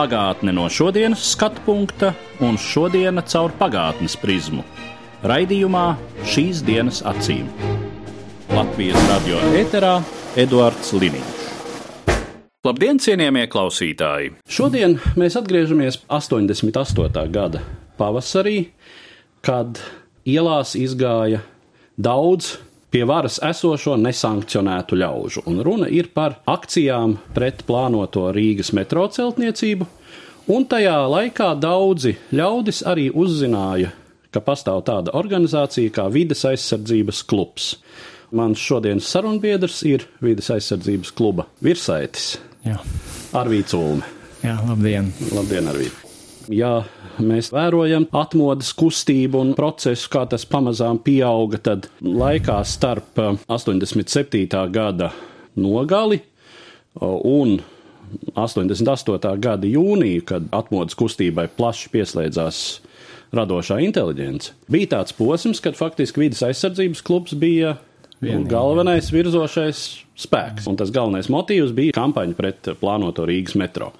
Pagātne no šodienas skatu punkta un šodienas caur pagātnes prizmu. Raidījumā šīs dienas acīm. Latvijas radio eterā Eduards Liniņš. Labdien, cienījamie klausītāji! Šodien mēs atgriežamies 88. gada pavasarī, kad ielās izgāja daudz pie varas esošo nesankcionētu ļaužu. Un runa ir par akcijām pret plānoto Rīgas metro celtniecību, un tajā laikā daudzi ļaudis arī uzzināja, ka pastāv tāda organizācija kā Vides aizsardzības klubs. Mans šodienas sarunbiedrs ir Vides aizsardzības kluba virsaitis Jā, Arvīts Ulme. jā labdien! Labdien, Arvīt! Ja mēs vērojam atmodas kustību un procesu, kā tas pamazām pieauga, tad laikā starp eh, 87. gada nogali un 88. gada jūniju, kad atmodas kustībai plaši pieslēdzās radošā inteligence, bija tāds posms, kad faktiski vidas aizsardzības klubs bija Vienīgi, galvenais virzošais spēks. Un tas galvenais motīvs bija kampaņa pret plānoto Rīgas metro.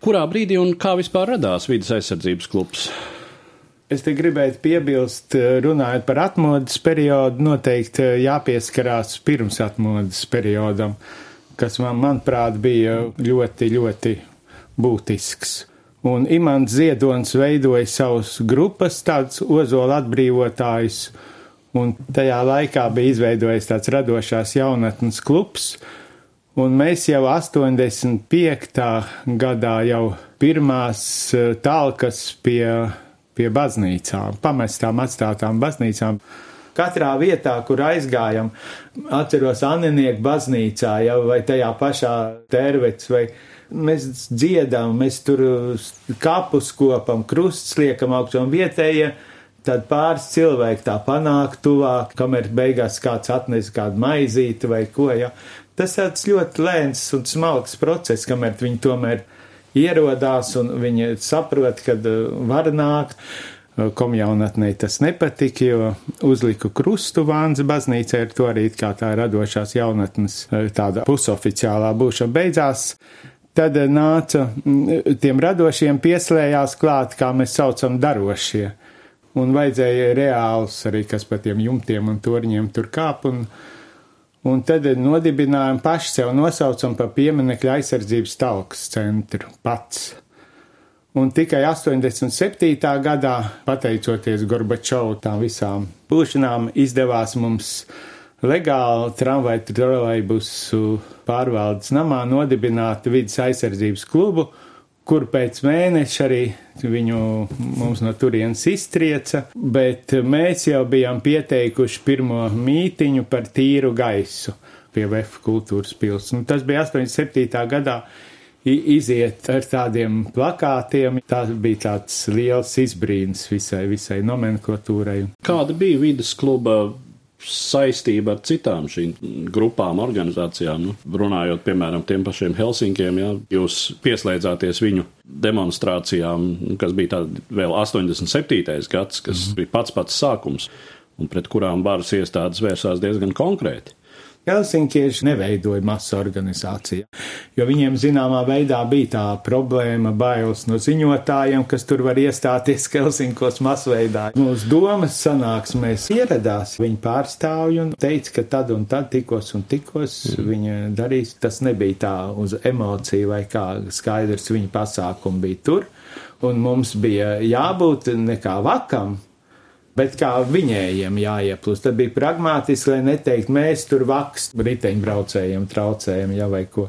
Kurā brīdī un kā vispār radās vidas aizsardzības klubs? Es te gribētu piebilst, runājot par atmodas periodu, noteikti jāpieskarās pirms atmodas periodam, kas man, manuprāt, bija ļoti, ļoti būtisks. Un Imants Ziedonis veidoja savus grupas, tāds ozola atbrīvotājs, un tajā laikā bija izveidojis tāds radošās jaunatnes klubs, un mēs jau 85. gadā jau pirmās eh, talkas pie, pie baznīcām, pamestām atstātām baznīcām. Katrā vietā, kur aizgājam, atceros Annieku baznīcā jau vai tajā pašā tērvets vai mēs dziedam, mēs tur kapus kopam, krusts liekam augstu un vietējie. Tad pāris cilvēki tā panāk tuvāk, kamēr beigās kāds atnes kādu maizīti vai ko, ja. Tas tāds ļoti lēns un smalks process, kamēr viņi tomēr ierodās un viņi saprot, kad var nākt. Komjaunatnē tas nepatika, jo uzliku krustu Vānza baznīcā, ar to arī kā tā radošās jaunatnes tāda pusoficiālā būšana beidzās. Tad nāca tiem radošiem pieslējās klāt, kā mēs saucam, darošie. Un vajadzēja reāls arī, kas pa tiem jumtiem un torņiem tur kāp. Un, un tad nodibinājām paši sev nosaucam par pieminekļa aizsardzības talks centru pats. Un tikai 87. gadā, pateicoties Gorbačovu tām visām būšanām, izdevās mums legāli tramvaju trolejbusu pārvaldes namā nodibināt vidas aizsardzības klubu, kur pēc mēneša arī viņu mums no turienes iztrieca, bet mēs jau bijām pieteikuši pirmo mītiņu par tīru gaisu pie VF kultūras pils. Un tas bija 87. gadā iziet ar tādiem plakātiem. Tas bija tāds liels izbrīns visai, visai nomenklatūrai. Kāda bija vidas kluba saistība ar citām šīm grupām, organizācijām? Nu, runājot, piemēram, tiem pašiem Helsinkiem, ja jūs pieslēdzāties viņu demonstrācijām, kas bija tāda vēl 87. gads, kas mm. bija pats pats sākums, un pret kurām varas iestādes vērsās diezgan konkrēti. Helsinkieši neveidoja masu organizāciju, jo viņiem zināmā veidā bija tā problēma, bailes no ziņotājiem, kas tur var iestāties Helsinkos masveidā. Mūsu domas sanāksmēs ieradās viņa pārstāvji un teica, ka tad un tad tikos un tikos mm. viņa darīs. Tas nebija tā uz emociju vai kā skaidrs viņa pasākumi bija tur, un mums bija jābūt nekā vakam, bet kā viņējiem jāieplūst. Tad bija pragmātiski, lai neteikt, mēs tur vaks riteņbraucējiem traucējam, ja vai ko.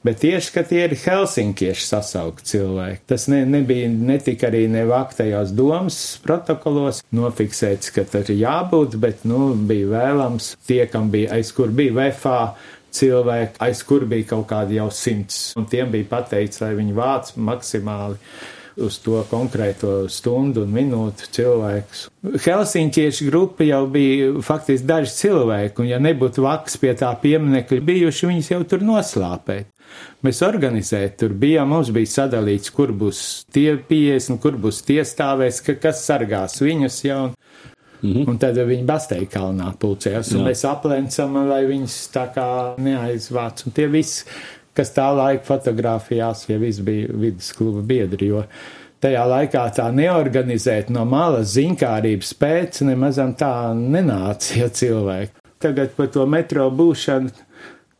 Bet tieši, ka tie ir helsinkieši sasaukt cilvēki. Tas ne, nebija, netika arī nevaktajās domas protokolos nofiksēts, ka tur ir jābūt, bet, nu, bija vēlams tie, kam bija, aiz kur bija VFA cilvēki, aiz kur bija kaut kādi jau simts, un tiem bija pateikts, lai viņi vāc maksimāli uz to konkrēto stundu un minūtu cilvēkus. Helsiņķiešu grupa jau bija faktiski daži cilvēki, un ja nebūtu vaks pie tā pieminekļa bijuši, viņas jau tur noslāpēt. Mēs organizēt tur bijām, mums bija sadalīts, kur būs tie 50, kur būs tie stāvēs, ka, kas sargās viņus jau. Mm -hmm. Un tad viņi Bastei kalnā pulcējās, un Jā. mēs aplencam, lai viņas tā kā neaizvāc. Un tie visi, kas tā laika fotografijās, ja viss bija viduskluba biedri, jo tajā laikā tā neorganizēt no malas ziņkārības pēc nemazam tā nenāca cilvēki. Tagad par to metro būšanu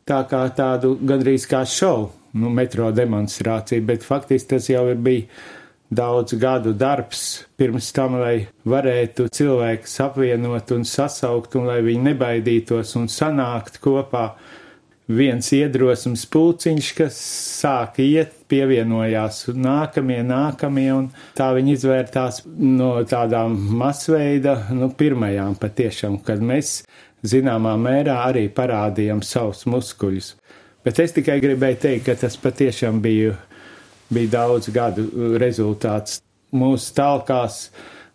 tā kā tādu gandrīz kā šovu, nu, metro demonstrāciju, bet faktiski tas jau ir bijis daudz gadu darbs pirms tam, lai varētu cilvēkus apvienot un sasaukt, un lai viņi nebaidītos un sanākt kopā. Viens iedrosms pulciņš, kas sāka iet, pievienojās nākamie, nākamie, un tā viņi izvērtās no tādām masveida, nu, pirmajām patiešām, kad mēs zināmā mērā arī parādījām savus muskuļus. Bet es tikai gribēju teikt, ka tas patiešām bija bija daudz gadu rezultāts. Mūsu talkās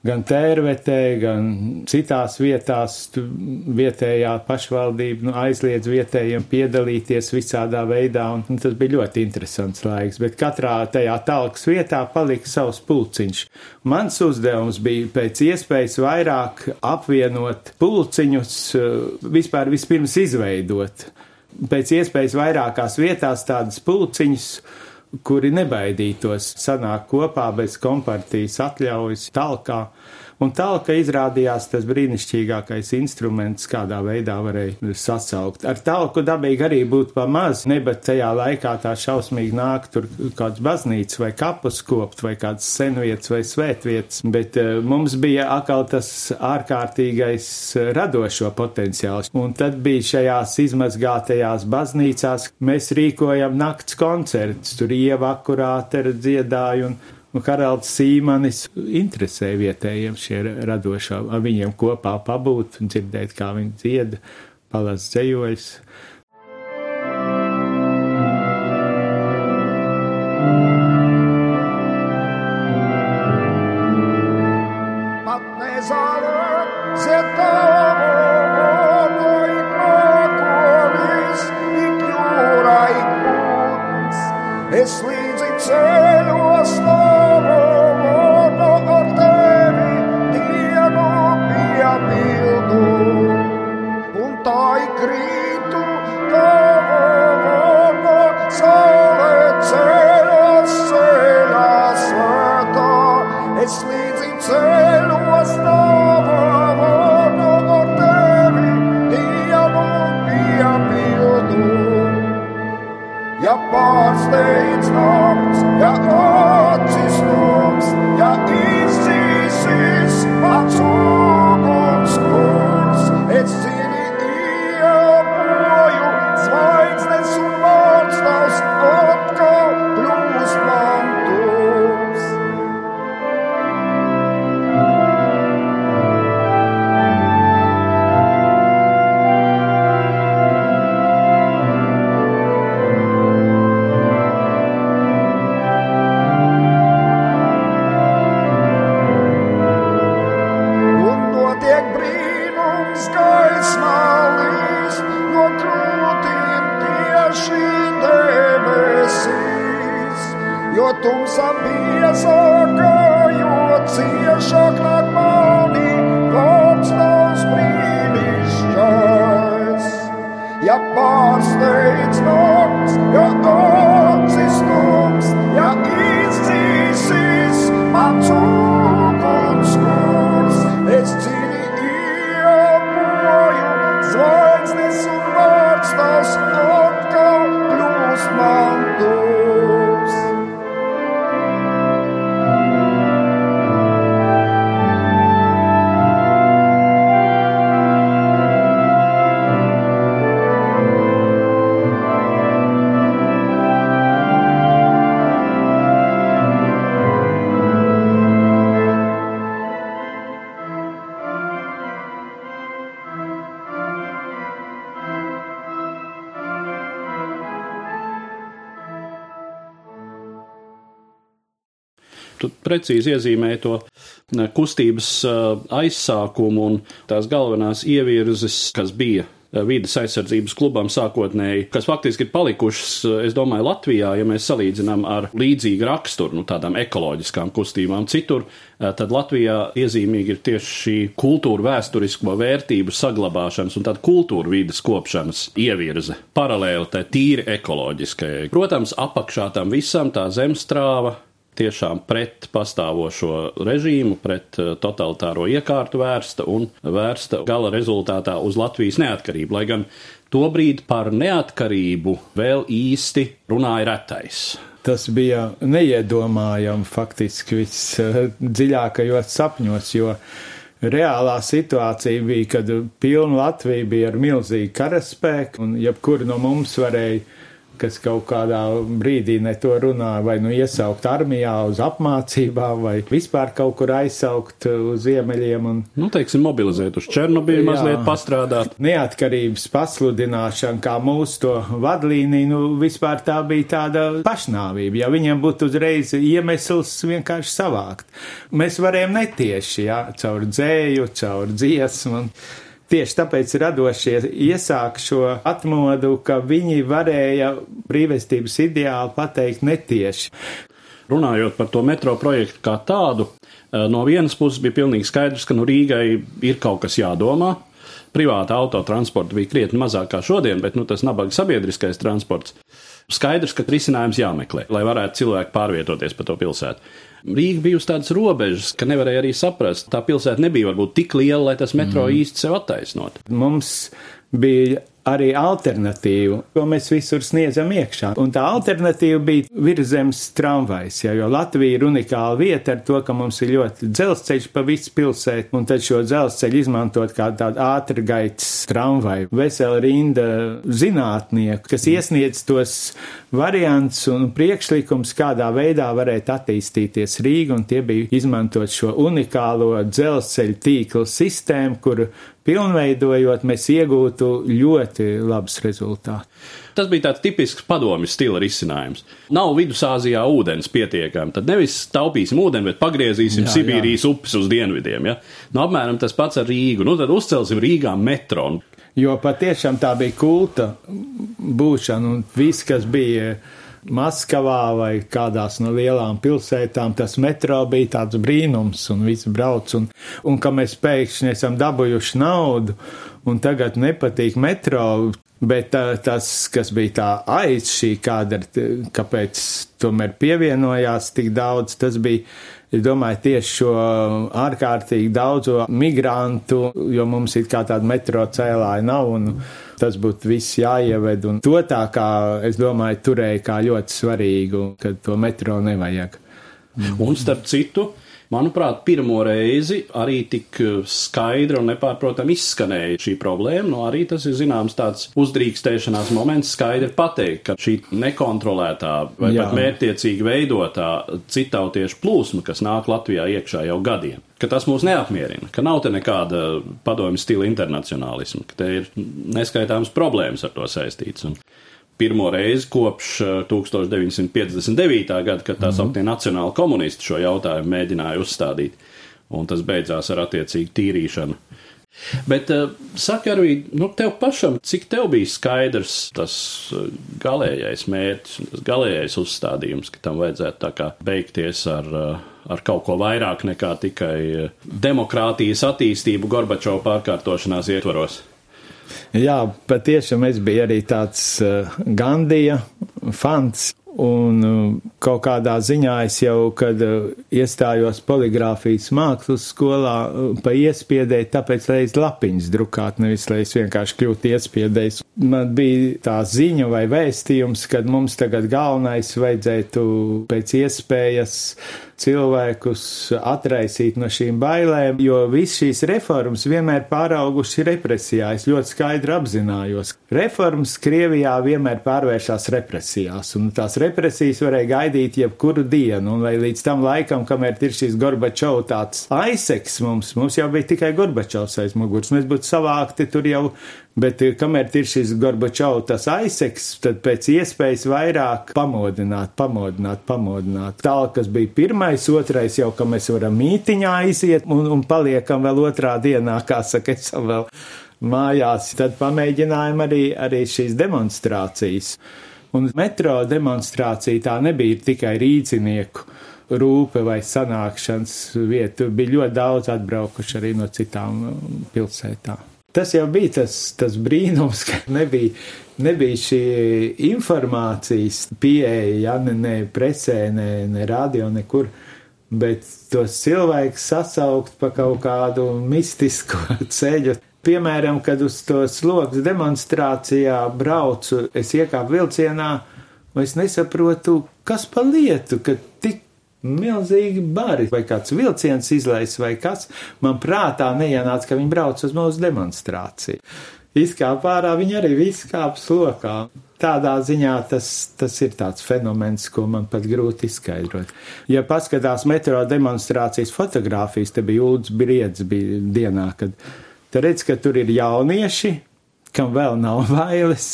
gan tērvetē, gan citās vietās vietējā pašvaldība nu, aizliedz vietējiem piedalīties visādā veidā, un, un tas bija ļoti interesants laiks, bet katrā tajā talkas vietā palika savs pulciņš. Mans uzdevums bija pēc iespējas vairāk apvienot pulciņus, uh, vispār vispirms izveidot. Pēc iespējas vairākās vietās tādas pulciņas, kuri nebaidītos sanākt kopā bez kompartijas atļaujas talkā Un tālāk izrādījās tas brīnišķīgākais instruments, kādā veidā varēja sasaukt. Ar tālku dabīgi arī būtu pa maz, ne, bet tajā laikā tā šausmīgi nāk tur kāds baznīca vai kapus kopt vai kāds senvietas vai svētvietas, bet uh, mums bija atkal tas ārkārtīgais radošo potenciāls. Un tad bija šajās izmazgātajās baznīcās, mēs rīkojam nakts koncerts, tur ieva akurāte dziedāja un Un Haralds Sīmanis interesē vietējiem šie radošā, ar viņiem kopā pabūt un dzirdēt, kā viņi dzied, palas dzējojas. Precīzi iezīmēji to kustības aizsākumu un tās galvenās ievirzes, kas bija vidas aizsardzības klubam sākotnēji, kas faktiski ir palikušas, es domāju, Latvijā, ja mēs salīdzinām ar līdzīgu raksturu, nu, tādām ekoloģiskām kustībām citur, tad Latvijā iezīmīgi ir tieši šī kultūra vēsturisko vērtību saglabāšanas un tāda kultūra vidas kopšanas ievirze, paralēli tai tīri ekoloģiskajai. Protams, apakšā tam visam tā zemstrāva, tiešām pret pastāvošo režīmu, pret eh, totalitāro iekārtu vērsta un vērsta gala rezultātā uz Latvijas neatkarību. Lai gan tobrīd par neatkarību vēl īsti runāja retais. Tas bija neiedomājami faktiski visdziļākajos sapņos, jo reālā situācija bija, kad pilna Latvija bija ar milzīgu karaspēku un jebkuru no mums varēja kas kaut kādā brīdī ne to runā, vai nu iesaukt armijā uz apmācībām, vai vispār kaut kur aizsaukt uz ziemeļiem. Un, nu, teiksim, mobilizēt uz Černobiļu, mazliet pastrādāt. Neatkarības pasludināšana kā mūsu to vadlīniju, nu, vispār tā bija tāda pašnāvība, ja viņiem būtu uzreiz iemesls vienkārši savākt. Mēs varējām netieši, jā, caur dzēju, caur dziesmu. Un, Tieši tāpēc radošie iesāk šo atmodu, ka viņi varēja brīvestības ideāli pateikt netieši. Runājot par to metro projektu kā tādu, eh, no vienas puses bija pilnīgi skaidrs, ka nu Rīgai ir kaut kas jādomā. Privāta autotransporta bija krietni mazāk kā šodien, bet nu, tas nabaga sabiedriskais transports. Skaidrs, ka risinājums jāmeklē, lai varētu cilvēki pārvietoties pa to pilsētu. Rīga bija uz tādas robežas, ka nevarēja arī saprast. Tā pilsēta nebija varbūt tik liela, lai tas metro mm. īsti sev attaisnot. Mums bija arī alternatīvu, ko mēs visur sniedzam iekšā. Un tā alternatīva bija virzemes tramvajs, ja, jo Latvija ir unikāla vieta ar to, ka mums ir ļoti dzelzceļš pa visu pilsētu, un tad šo dzelzceļu izmantot kā tādu ātrgaitas tramvaju. Vesela rinda zinātnieku, kas iesniedz tos variants un priekšlikums, kādā veidā varētu attīstīties Rīga, un tie bija izmantot šo unikālo dzelzceļu tīklu sistēmu, kur pilnveidojot, mēs iegūtu ļoti labus rezultātus. Tas bija tāds tipisks padomju stila risinājums. Nav vidusāzijā ūdens pietiekami, tad nevis taupīsim ūdeni, bet pagriezīsim jā, Sibīrijas jā. upes uz dienvidiem. Ja? Nu, apmēram tas pats ar Rīgu. Nu, tad uzcelsim Rīgā metro. Jo patiešām tā bija kulta būšana un viss, kas bija Maskavā vai kādās no lielām pilsētām, tas metro bija tāds brīnums, un viss brauc, un, un ka mēs pēkšņi esam dabūjuši naudu, un tagad nepatīk metro, bet tā, tas, kas bija tā aiz šī kādra, kāpēc tomēr pievienojās tik daudz, tas bija Es domāju, tieši šo ārkārtīgi daudzo migrantu, jo mums ir kā tāda metro cēlāja nav, un tas būtu viss jāieved, un to tā kā, es domāju, turēja kā ļoti svarīgu, ka to metro nevajag. Un starp citu, Manuprāt, pirmo reizi arī tik eh, skaidri un nepārprotam izskanēja šī problēma. Nu, arī tas ir zināms tāds uzdrīkstēšanās moments, skaidri pateikt, ka šī nekontrolētā vai Jā. pat mērķtiecīgi veidotā citautiešu plūsma, kas nāk Latvijā iekšā jau gadiem, ka tas mūs neapmierina, ka nav te nekāda padomju stila internacionālisma, ka te ir neskaitāmas problēmas ar to saistīts. Un pirmo reizi kopš 1959. Eh, gada, kad tā mhm. sauktie nacionāli komunisti šo jautājumu mēģināja uzstādīt, un tas beidzās ar attiecīgu tīrīšanu. Bet uh, saka arī, nu, tev pašam, cik tev bija skaidrs tas uh, galīgais mērķis, tas galīgais uzstādījums, ka tam vajadzētu beigties ar, ar kaut ko vairāk nekā tikai demokrātijas attīstību Gorbačova pārkārtošanās ietvaros? Jā, patiešām es biju arī tāds uh, Gandija fans. Un uh, kaut kādā ziņā es jau, kad uh, iestājos poligrāfijas mākslas skolā, uh, pa iespiedēju, tāpēc, es lapiņas drukāt, nevis, lai es vienkārši kļūtu iespiedējis. Man bija tā ziņa vai vēstījums, kad mums tagad galvenais vajadzētu pēc iespējas cilvēkus atraisīt no šīm bailēm, jo viss šīs reformas vienmēr pārauguši represijā. Es ļoti skaidri apzinājos. Reformas Krievijā vienmēr pārvēršas represijās, un tās represijas varēja gaidīt jebkuru dienu, un vai līdz tam laikam, kamēr ir šīs Gorbačovs tāds aizseks mums, mums jau bija tikai Gorbačovs aiz muguras, mēs būtu savākti tur jau Bet kamēr ir šis Gorbačovs aizseks, tad pēc iespējas vairāk pamodināt, pamodināt, pamodināt. Tālāk, kas bija pirmais, otrais jau, ka mēs varam mītiņā iziet un, un paliekam vēl otrā dienā, kā saka, esam vēl mājās. Tad pamēģinājām arī, arī šīs demonstrācijas. Un metro demonstrācija tā nebija tikai rīcinieku rūpe vai sanākšanas vieta. Bija ļoti daudz atbraukuši arī no citām pilsētām. Tas jau bija tas, tas brīnums, ka nebija, nebija šī informācijas pieeja, ja ne, ne presē, ne, ne radio, nekur. Bet tos cilvēkus sasaukt pa kaut kādu mistisku ceļu. Piemēram, kad uz to slogas demonstrācijā braucu, es iekāpu vilcienā, un es nesaprotu, kas pa lietu, ka tik milzīgi bari, vai kāds vilciens izlaiž, vai kas. Man prātā neienāca, ka viņi brauc uz mūsu demonstrāciju. Izkāpa ārā, viņi arī viss kāp slokā. Tādā ziņā tas, tas ir tāds fenomens, ko man pat grūti izskaidrot. Ja paskatās metro demonstrācijas fotogrāfijas, te bija Ulds Briedz bija dienā, kad Te redz, ka tur ir jaunieši, kam vēl nav bailes.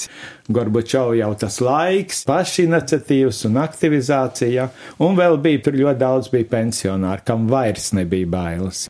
Gorbačov jau tas laiks, pašiniciatīvas un aktivizācija, un vēl bija tur ļoti daudz bija pensionāri, kam vairs nebija bailes.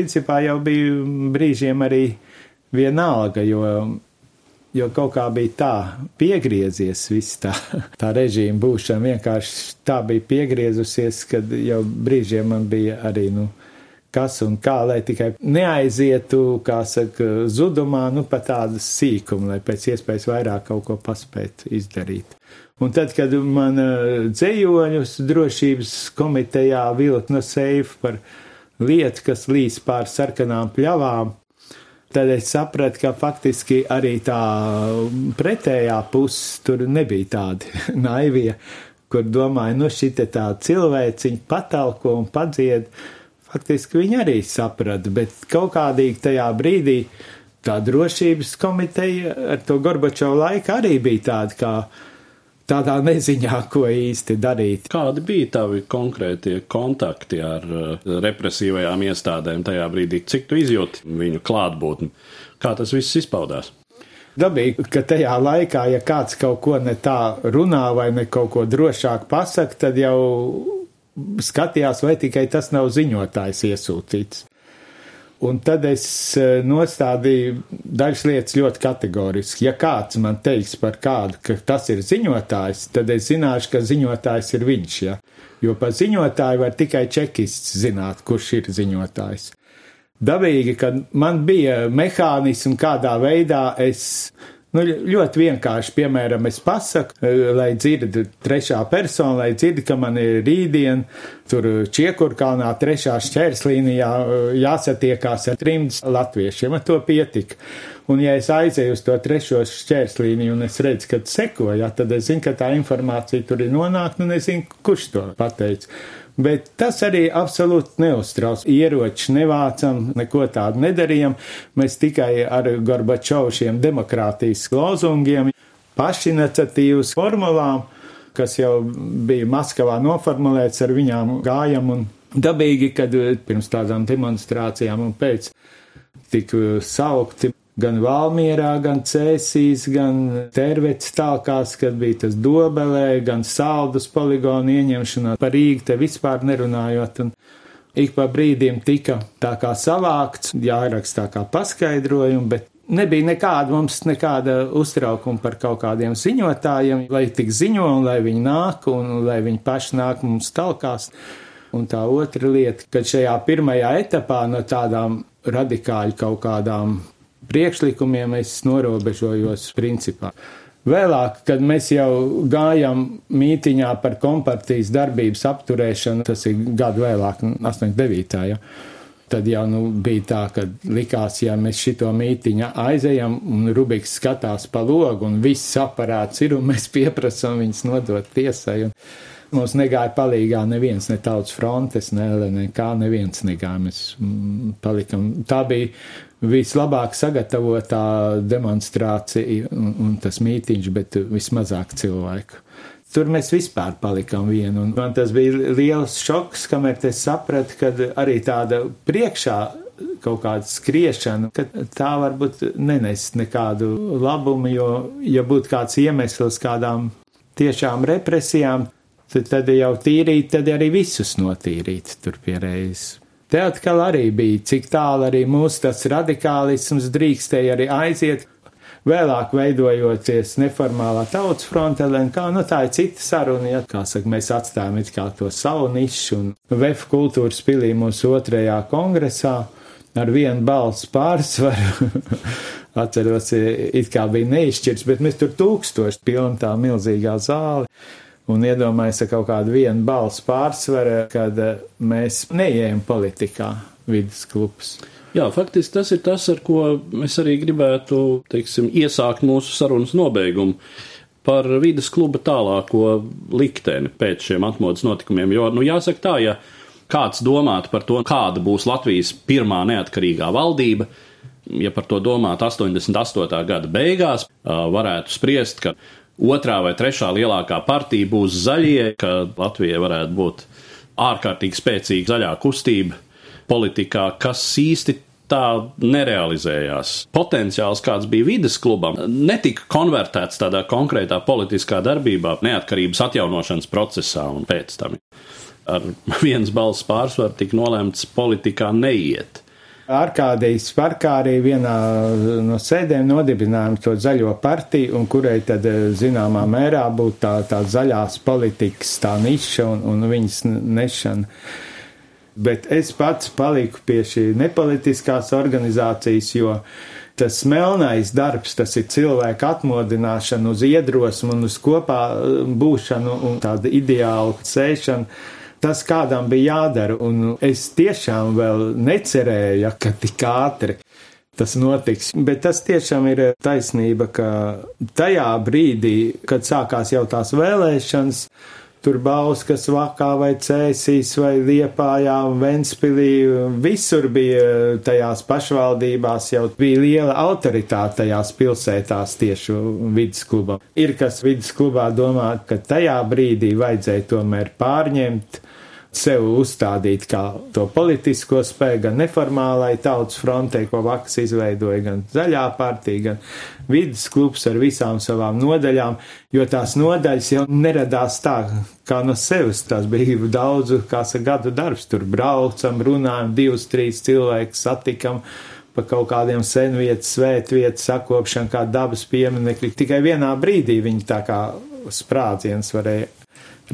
Principā jau bija brīžiem arī vienalga, jo, jo kaut kā bija tā piegriezies viss tā, tā režīma būšana, vienkārši tā bija piegriezusies, kad jau brīžiem man bija arī, nu, kas un kā, lai tikai neaizietu, kā saka, zudumā, nu, pa tādu sīkumu, lai pēc iespējas vairāk kaut ko paspēt izdarīt. Un tad, kad man dzējoņus drošības komitejā vilkt no seifa par lietu, kas līs pār sarkanām pļavām, tad es sapratu, ka faktiski arī tā pretējā puse tur nebija tādi naivie, kur domāju, nu šī te tā cilvēciņa patalko un padzied. Faktiski viņi arī saprata, bet kaut kādīgi tajā brīdī tā drošības komiteja ar to Gorbačovu laiku arī bija tāda, kā tādā neziņā, ko īsti darīt. Kādi bija tavi konkrētie kontakti ar uh, represīvajām iestādēm tajā brīdī? Cik tu izjūti viņu klātbūtni? Kā tas viss izpaudās? Dabīgi, ka tajā laikā, ja kāds kaut ko ne tā runā vai ne kaut ko drošāk pasaka, tad jau skatījās, vai tikai tas nav ziņotājs iesūtīts. Un tad es e, nostādīju dažas lietas ļoti kategoriski. Ja kāds man teiks par kādu, ka tas ir ziņotājs, tad es zināšu, ka ziņotājs ir viņš. Ja? Jo par ziņotāju var tikai čekists zināt, kurš ir ziņotājs. Dabīgi, ka man bija mehānismi, kādā veidā es Nu, ļoti vienkārši, piemēram, es pasaku, eh, lai dzird trešā persona, lai dzird, ka man ir rītdien tur Čiekurkalnā trešā šķērslīnijā eh, jāsatiekās ar trimds latviešiem, ar to pietika. Un ja es aizēju uz to trešo šķērslīniju un es redzu, ka sekoja, tad es zinu, ka tā informācija tur ir nonākta un es zinu, kurš to pateica. Bet tas arī absolūti neuztrauc. Ieroči nevācam, neko tādu nedarījam. Mēs tikai ar Gorbačovu šiem demokrātijas lozungiem, pašiniciatīvas formulām, kas jau bija Maskavā noformulēts, ar viņām gājam un dabīgi, kad pirms tādām demonstrācijām un pēc tika saukti gan Valmierā, gan Cēsīs, gan Tervets tālkās, kad bija tas dobelē, gan saldus poligonu ieņemšanā par Rīgu te vispār nerunājot. Un ik pa brīdiem tika tā kā savākts, jāraksta kā paskaidrojumi, bet nebija nekāda mums nekāda uztraukuma par kaut kādiem ziņotājiem, lai tik ziņo un lai viņi nāk un lai viņi paši nāk mums talkās. Un tā otra lieta, ka šajā pirmajā etapā no tādām radikāļu kaut kādām priekšlikumiem es norobežojos principā. Vēlāk, kad mēs jau gājām mītiņā par kompartijas darbības apturēšanu, tas ir gadu vēlāk, 89. Ja, tad jau nu, bija tā, ka likās, ja mēs šito mītiņu aizejam un Rubiks skatās pa logu un viss aparāts ir un mēs pieprasam viņus nodot tiesai. Un mums negāja palīgā neviens, ne tautas frontes, ne, ne kā neviens negāja. Mēs mm, palikam. Tā bija vislabāk sagatavotā demonstrācija un, un tas mītīņš, bet vismazāk cilvēku. Tur mēs vispār palikām vieni, man tas bija liels šoks, kamēr es sapratu, ka arī tāda priekšā kaut kāda skriešana, ka tā varbūt nenes nekādu labumu, jo, ja būtu kāds iemesls kādām tiešām represijām, tad, tad jau tīrīt, tad arī visus notīrīt tur pie reizes. Te atkal arī bija, cik tālu arī mūsu tas radikālisms drīkstēja arī aiziet. Vēlāk veidojoties neformālā tautas fronte, kā nu, tā ir cita saruna, ja kā saka, mēs atstājam it kā to savu nišu un VF kultūras pilī mūsu otrajā kongresā ar vienu balsu pārsvaru. Atceros, it kā bija neizšķirts, bet mēs tur tūkstoši pilna tā milzīgā zāle un iedomājas ar kaut kādu vienu balsu pārsvaru, kad eh, mēs neejam politikā vidus klubs. Jā, faktiski tas ir tas, ar ko mēs arī gribētu, teiksim, iesākt mūsu sarunas nobeigumu par vidas kluba tālāko likteni pēc šiem atmodas notikumiem. Jo, nu, jāsaka tā, ja kāds domātu par to, kāda būs Latvijas pirmā neatkarīgā valdība, ja par to domātu 88. gada beigās, varētu spriest, ka otrā vai trešā lielākā partija būs zaļie, ka Latvijai varētu būt ārkārtīgi spēcīga zaļā kustība politikā, kas īsti tā nerealizējās. Potenciāls, kāds bija vides klubam, netika konvertēts tādā konkrētā politiskā darbībā, neatkarības atjaunošanas procesā un pēc tam. Ar viens balss pārsvaru tika nolēmts politikā neiet. Arkādijas parkā arī vienā no sēdēm nodibinājām to zaļo partiju, un kurai tad zināmā mērā būtu tā, tā zaļās politikas tā niša un, un viņas nešana. Bet es pats paliku pie šī nepolitiskās organizācijas, jo tas melnais darbs, tas ir cilvēka atmodināšana uz iedrosmu un uz kopā būšanu un tādu ideālu sēšanu tas kādam bija jādara, un es tiešām vēl necerēju, ka tik ātri tas notiks. Bet tas tiešām ir taisnība, ka tajā brīdī, kad sākās jau tās vēlēšanas, tur Bauskas vakā vai Cēsīs vai Liepājā Ventspilī, visur bija tajās pašvaldībās jau bija liela autoritāte tajās pilsētās tieši vidusklubam. Ir kas vidusklubā domā, ka tajā brīdī vajadzēja tomēr pārņemt sev uzstādīt kā to politisko spēku, gan neformālai tautas frontei, ko Vaks izveidoja, gan zaļā partija, gan vidas klubs ar visām savām nodaļām, jo tās nodaļas jau neradās tā, kā no sevis. Tas bija daudzu, kā saka, gadu darbs. Tur braucam, runājam, divus, trīs cilvēkus satikam pa kaut kādiem senvietas, svētvietas, sakopšanu, kā dabas pieminekļi. Tikai vienā brīdī viņi tā kā sprādziens varēja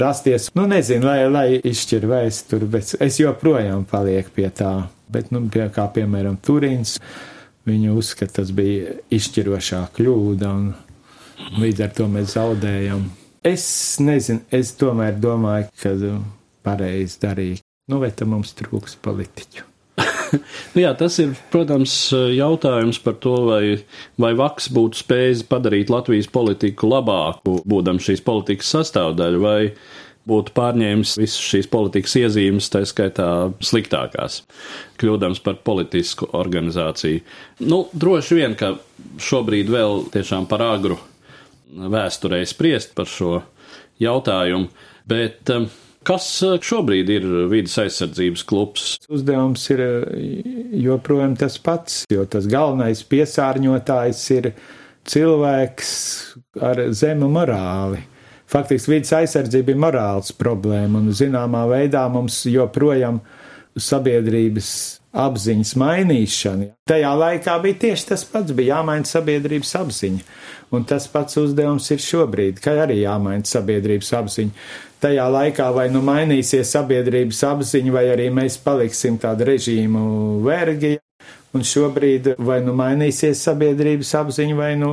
rasties. Nu, nezinu, lai, lai izšķir vēsturi, bet es joprojām palieku pie tā. Bet, nu, pie, kā piemēram Turīns, viņu uzskata, tas bija izšķirošā kļūda, un līdz ar to mēs zaudējam. Es nezinu, es tomēr domāju, ka pareizi darīju. Nu, vai tam mums trūks politiķu? nu jā, tas ir, protams, jautājums par to, vai, vai Vaks būtu spējis padarīt Latvijas politiku labāku, būdams šīs politikas sastāvdaļa, vai būtu pārņēmis visas šīs politikas iezīmes, tā skaitā sliktākās, kļūdams par politisku organizāciju. Nu, droši vien, ka šobrīd vēl tiešām par agru vēsturē spriest par šo jautājumu, bet um, Kas eh, šobrīd ir vidas aizsardzības klubs? Uzdevums ir eh, joprojām tas pats, jo tas galvenais piesārņotājs ir cilvēks ar zemu morāli. Faktiski vidas aizsardzība ir morāls problēma, un zināmā veidā mums joprojām sabiedrības apziņas mainīšana. Tajā laikā bija tieši tas pats, bija jāmaina sabiedrības apziņa. Un tas pats uzdevums ir šobrīd, ka arī jāmaina sabiedrības apziņa tajā laikā vai nu mainīsies sabiedrības apziņa, vai arī mēs paliksim tādu režīmu vergi. Un šobrīd vai nu mainīsies sabiedrības apziņa, vai nu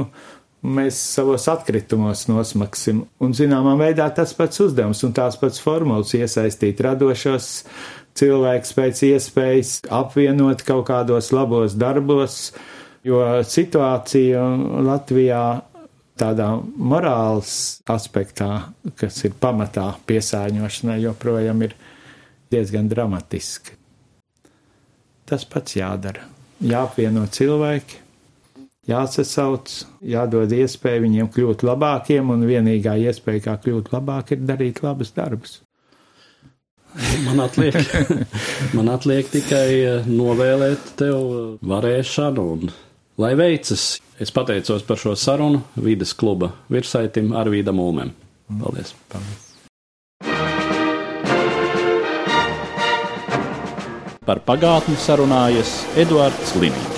mēs savos atkritumos nosmaksim. Un zināmā veidā tas pats uzdevums un tās pats formulas iesaistīt radošos cilvēkus pēc iespējas apvienot kaut kādos labos darbos, jo situācija Latvijā tādā morāls aspektā, kas ir pamatā piesārņošanai, joprojām ir diezgan dramatiski. Tas pats jādara. Jāapvieno cilvēki, jāsasauc, jādod iespēju viņiem kļūt labākiem, un vienīgā iespēja, kā kļūt labāk, ir darīt labus darbus. Man atliek, man atliek tikai eh, novēlēt tev varēšanu un lai veicas. Es pateicos par šo sarunu vides kluba virsaitim Arvīdam Ulmem. Paldies! Paldies. Par pagātni sarunājas Eduards Līniju.